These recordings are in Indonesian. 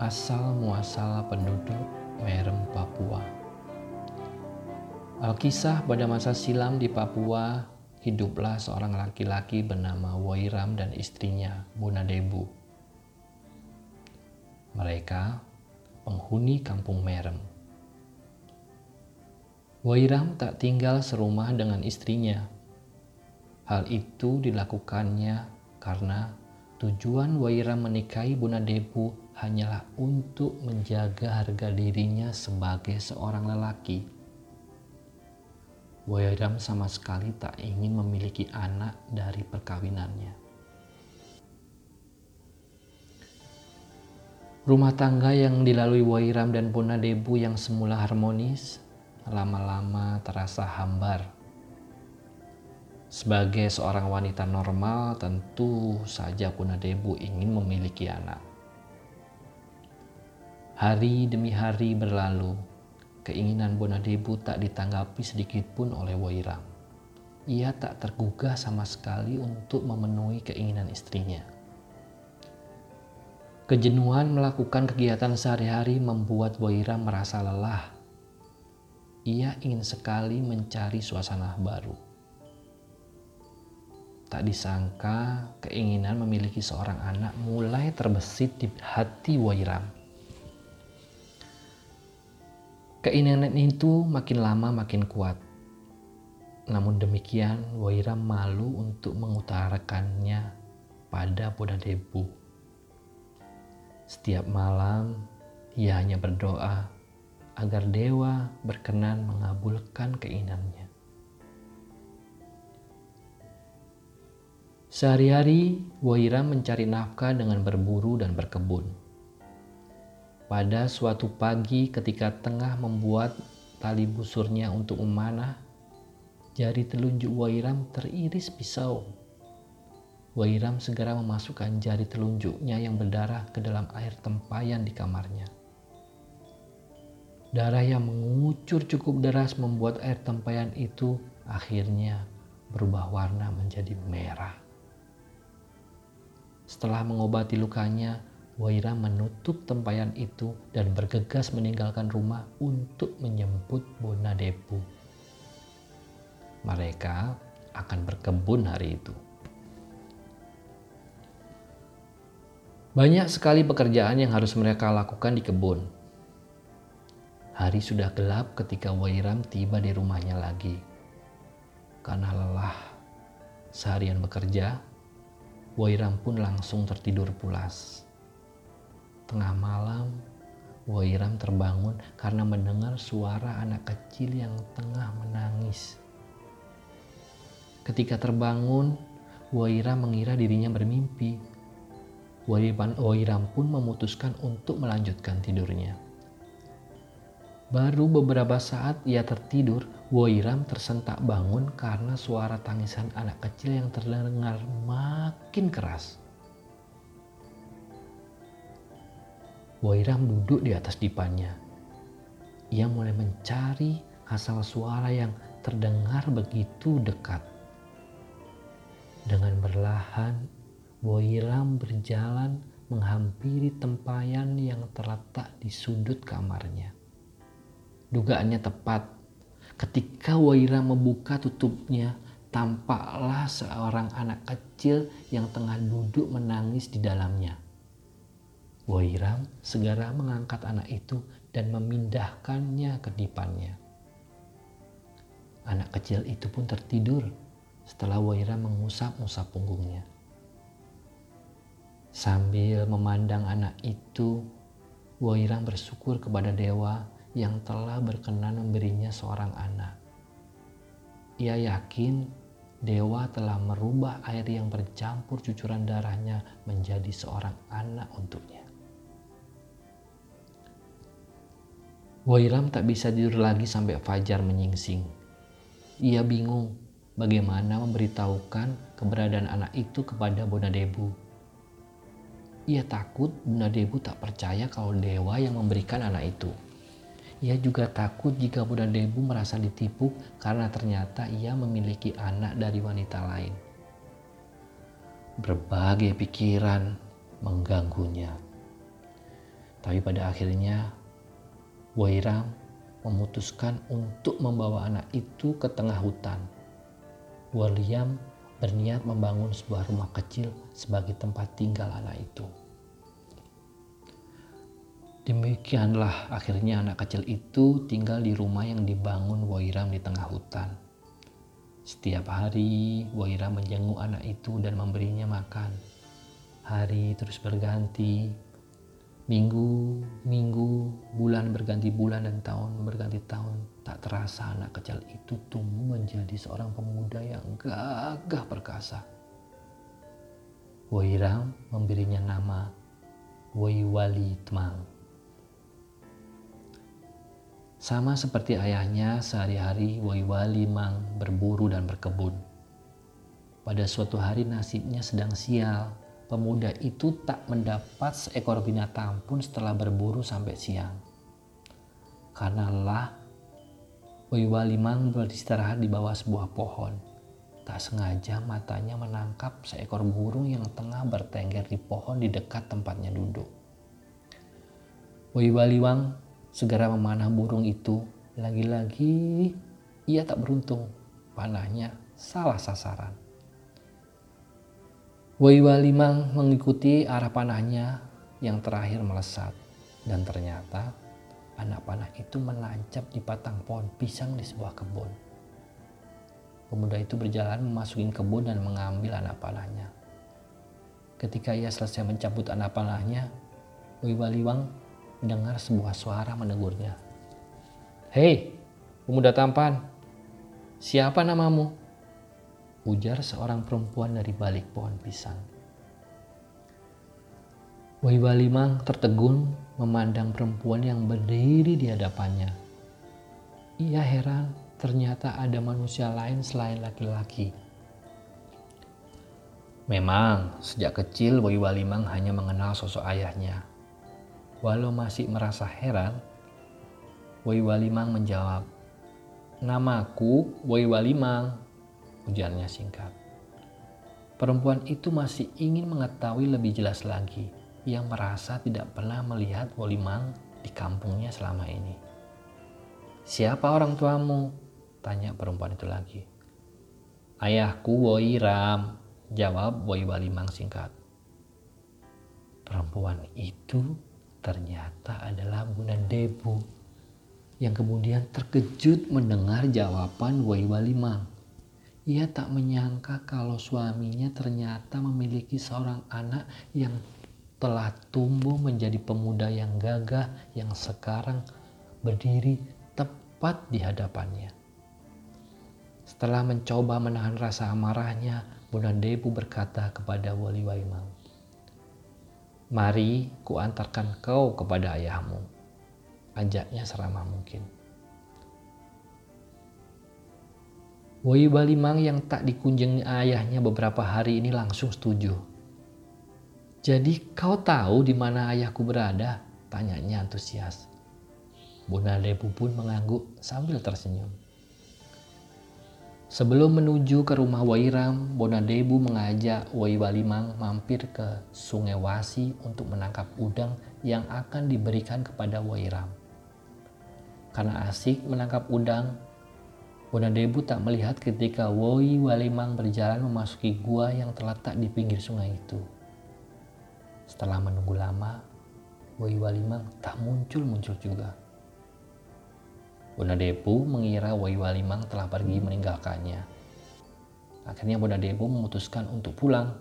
asal muasal penduduk Merem Papua. Alkisah pada masa silam di Papua, hiduplah seorang laki-laki bernama Wairam dan istrinya, Bunadebu. Mereka penghuni kampung Merem. Wairam tak tinggal serumah dengan istrinya. Hal itu dilakukannya karena tujuan Wairam menikahi Bunadebu hanyalah untuk menjaga harga dirinya sebagai seorang lelaki Wairam sama sekali tak ingin memiliki anak dari perkawinannya. Rumah tangga yang dilalui Wairam dan Puna Debu yang semula harmonis, lama-lama terasa hambar. Sebagai seorang wanita normal, tentu saja Puna Debu ingin memiliki anak. Hari demi hari berlalu, Keinginan Bonadebu tak ditanggapi sedikit pun oleh Wairam. Ia tak tergugah sama sekali untuk memenuhi keinginan istrinya. Kejenuhan melakukan kegiatan sehari-hari membuat Wairam merasa lelah. Ia ingin sekali mencari suasana baru. Tak disangka keinginan memiliki seorang anak mulai terbesit di hati Wairam. Keinginan itu makin lama makin kuat. Namun demikian, Waira malu untuk mengutarakannya pada Buddha Debu. Setiap malam, ia hanya berdoa agar dewa berkenan mengabulkan keinginannya. Sehari-hari, Waira mencari nafkah dengan berburu dan berkebun. Pada suatu pagi ketika tengah membuat tali busurnya untuk memanah, jari telunjuk Wairam teriris pisau. Wairam segera memasukkan jari telunjuknya yang berdarah ke dalam air tempayan di kamarnya. Darah yang mengucur cukup deras membuat air tempayan itu akhirnya berubah warna menjadi merah. Setelah mengobati lukanya, Waira menutup tempayan itu dan bergegas meninggalkan rumah untuk menjemput Bona Depu. Mereka akan berkebun hari itu. Banyak sekali pekerjaan yang harus mereka lakukan di kebun. Hari sudah gelap ketika Wairam tiba di rumahnya lagi. Karena lelah seharian bekerja, Wairam pun langsung tertidur pulas. Tengah malam, Wairam terbangun karena mendengar suara anak kecil yang tengah menangis. Ketika terbangun, Wairam mengira dirinya bermimpi. Wairam pun memutuskan untuk melanjutkan tidurnya. Baru beberapa saat ia tertidur, Wairam tersentak bangun karena suara tangisan anak kecil yang terdengar makin keras. Wairam duduk di atas dipannya. Ia mulai mencari asal suara yang terdengar begitu dekat. Dengan berlahan, Wairam berjalan menghampiri tempayan yang terletak di sudut kamarnya. Dugaannya tepat. Ketika Wairam membuka tutupnya, tampaklah seorang anak kecil yang tengah duduk menangis di dalamnya. Wairam segera mengangkat anak itu dan memindahkannya ke dipannya. Anak kecil itu pun tertidur setelah Wairam mengusap-usap punggungnya. Sambil memandang anak itu, Wairam bersyukur kepada dewa yang telah berkenan memberinya seorang anak. Ia yakin dewa telah merubah air yang bercampur cucuran darahnya menjadi seorang anak untuknya. Wairam tak bisa tidur lagi sampai fajar menyingsing. Ia bingung bagaimana memberitahukan keberadaan anak itu kepada Bona Debu. Ia takut Bona Debu tak percaya kalau dewa yang memberikan anak itu. Ia juga takut jika Bona Debu merasa ditipu karena ternyata ia memiliki anak dari wanita lain. Berbagai pikiran mengganggunya. Tapi pada akhirnya Wairam memutuskan untuk membawa anak itu ke tengah hutan. William berniat membangun sebuah rumah kecil sebagai tempat tinggal anak itu. Demikianlah akhirnya anak kecil itu tinggal di rumah yang dibangun Wairam di tengah hutan. Setiap hari Wairam menjenguk anak itu dan memberinya makan. Hari terus berganti, minggu, minggu, bulan berganti bulan dan tahun berganti tahun. Tak terasa anak kecil itu tumbuh menjadi seorang pemuda yang gagah perkasa. Wairam memberinya nama Waiwali Temang. Sama seperti ayahnya, sehari-hari Waiwali Mang berburu dan berkebun. Pada suatu hari nasibnya sedang sial. Pemuda itu tak mendapat seekor binatang pun setelah berburu sampai siang. Karena lelah, Waiwali Mang beristirahat di bawah sebuah pohon. Tak sengaja matanya menangkap seekor burung yang tengah bertengger di pohon di dekat tempatnya duduk. Waiwali Mang segera memanah burung itu. Lagi-lagi ia tak beruntung, panahnya salah sasaran. Waiwa Limang mengikuti arah panahnya yang terakhir melesat dan ternyata anak panah itu menancap di batang pohon pisang di sebuah kebun. Pemuda itu berjalan memasuki kebun dan mengambil anak panahnya. Ketika ia selesai mencabut anak panahnya, Waiwa Liwang mendengar sebuah suara menegurnya. Hei, pemuda tampan, siapa namamu? Ujar seorang perempuan dari balik pohon pisang. Waiwa Limang tertegun memandang perempuan yang berdiri di hadapannya. Ia heran ternyata ada manusia lain selain laki-laki. Memang sejak kecil Waiwa Limang hanya mengenal sosok ayahnya. Walau masih merasa heran, Wei Walimang menjawab, Namaku Wei Walimang, ujarnya singkat. Perempuan itu masih ingin mengetahui lebih jelas lagi. Yang merasa tidak pernah melihat Walimang di kampungnya selama ini. Siapa orang tuamu? Tanya perempuan itu lagi. Ayahku Woi Ram, jawab Woi Walimang singkat. Perempuan itu ternyata adalah Bunda Debu yang kemudian terkejut mendengar jawaban Wai Walimang. Ia tak menyangka kalau suaminya ternyata memiliki seorang anak yang telah tumbuh menjadi pemuda yang gagah yang sekarang berdiri tepat di hadapannya. Setelah mencoba menahan rasa amarahnya, Bunda Debu berkata kepada Wali Waimang, Mari kuantarkan kau kepada ayahmu. Ajaknya seramah mungkin. Woi Balimang yang tak dikunjungi ayahnya beberapa hari ini langsung setuju. Jadi kau tahu di mana ayahku berada? Tanyanya antusias. Bunda Debu pun mengangguk sambil tersenyum. Sebelum menuju ke rumah Wairam, Bonadebu mengajak Wai Walimang mampir ke Sungai Wasi untuk menangkap udang yang akan diberikan kepada Wairam. Karena asik menangkap udang, Bonadebu tak melihat ketika Wai Walimang berjalan memasuki gua yang terletak di pinggir sungai itu. Setelah menunggu lama, Wai Walimang tak muncul-muncul juga. Debu mengira Wai Walimang telah pergi meninggalkannya. Akhirnya Debu memutuskan untuk pulang.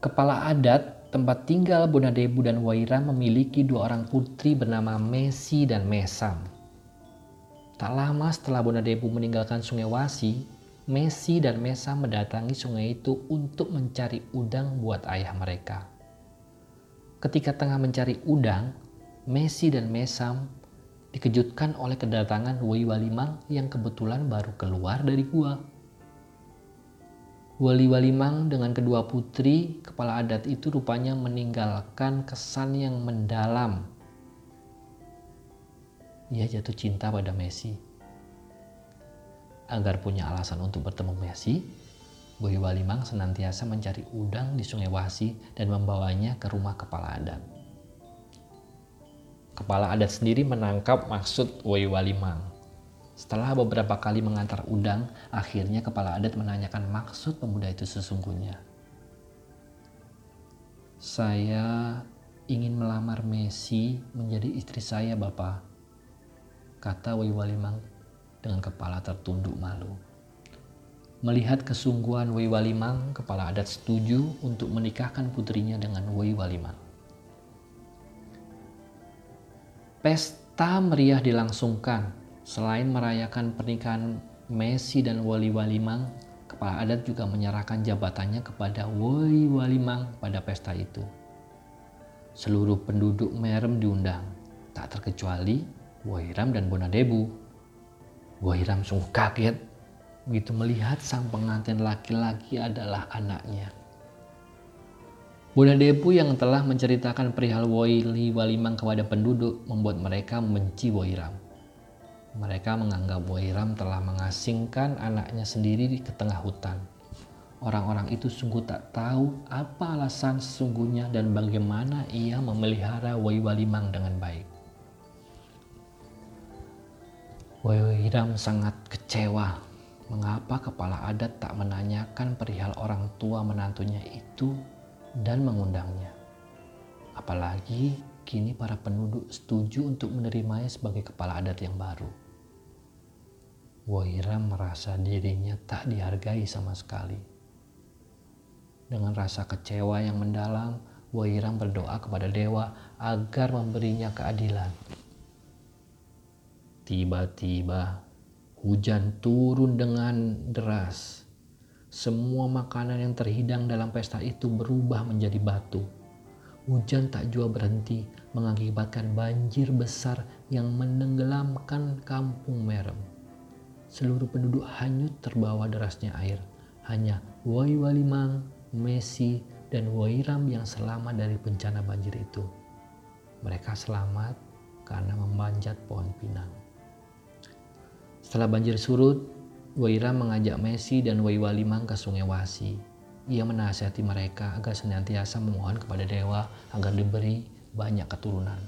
Kepala adat tempat tinggal Debu dan Waira memiliki dua orang putri bernama Messi dan Mesam. Tak lama setelah Debu meninggalkan sungai Wasi, Messi dan Mesam mendatangi sungai itu untuk mencari udang buat ayah mereka. Ketika tengah mencari udang, Messi dan Mesam dikejutkan oleh kedatangan Wei Walimang yang kebetulan baru keluar dari gua. Wali Walimang dengan kedua putri kepala adat itu rupanya meninggalkan kesan yang mendalam. Ia jatuh cinta pada Messi. Agar punya alasan untuk bertemu Messi, Boy Walimang senantiasa mencari udang di Sungai Wasi dan membawanya ke rumah kepala adat. Kepala adat sendiri menangkap maksud Boy Walimang. Setelah beberapa kali mengantar udang, akhirnya kepala adat menanyakan maksud pemuda itu sesungguhnya. Saya ingin melamar Messi menjadi istri saya, Bapak, kata Wei Walimang dengan kepala tertunduk malu. Melihat kesungguhan Wei Walimang, kepala adat setuju untuk menikahkan putrinya dengan Wei Walimang. Pesta meriah dilangsungkan. Selain merayakan pernikahan Messi dan Wali Walimang, kepala adat juga menyerahkan jabatannya kepada Wei Walimang pada pesta itu. Seluruh penduduk Merem diundang, tak terkecuali Wairam dan Bonadebu. Wairam sungguh kaget begitu melihat sang pengantin laki-laki adalah anaknya. Bunda Depu yang telah menceritakan perihal Woili Walimang kepada penduduk membuat mereka membenci Woiram. Mereka menganggap Woiram telah mengasingkan anaknya sendiri di tengah hutan. Orang-orang itu sungguh tak tahu apa alasan sesungguhnya dan bagaimana ia memelihara Woi Walimang dengan baik. Woiram sangat kecewa mengapa kepala adat tak menanyakan perihal orang tua menantunya itu dan mengundangnya. Apalagi kini para penduduk setuju untuk menerimanya sebagai kepala adat yang baru. Waira merasa dirinya tak dihargai sama sekali. Dengan rasa kecewa yang mendalam, Wairam berdoa kepada dewa agar memberinya keadilan. Tiba-tiba Hujan turun dengan deras. Semua makanan yang terhidang dalam pesta itu berubah menjadi batu. Hujan tak jua berhenti mengakibatkan banjir besar yang menenggelamkan kampung Merem. Seluruh penduduk hanyut terbawa derasnya air. Hanya Wai Walimang, Messi, dan Wairam yang selamat dari bencana banjir itu. Mereka selamat karena memanjat pohon pinang. Setelah banjir surut, Waira mengajak Messi dan Wai Walimang ke Sungai Wasi. Ia menasihati mereka agar senantiasa memohon kepada dewa agar diberi banyak keturunan.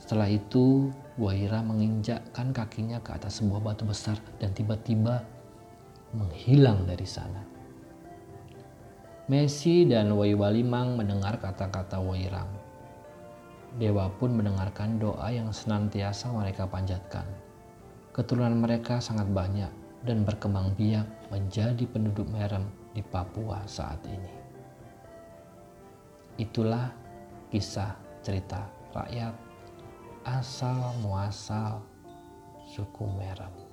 Setelah itu, Waira menginjakkan kakinya ke atas sebuah batu besar dan tiba-tiba menghilang dari sana. Messi dan Wai Walimang mendengar kata-kata Wairam. Dewa pun mendengarkan doa yang senantiasa mereka panjatkan keturunan mereka sangat banyak dan berkembang biak menjadi penduduk merem di Papua saat ini. Itulah kisah cerita rakyat asal muasal suku merem.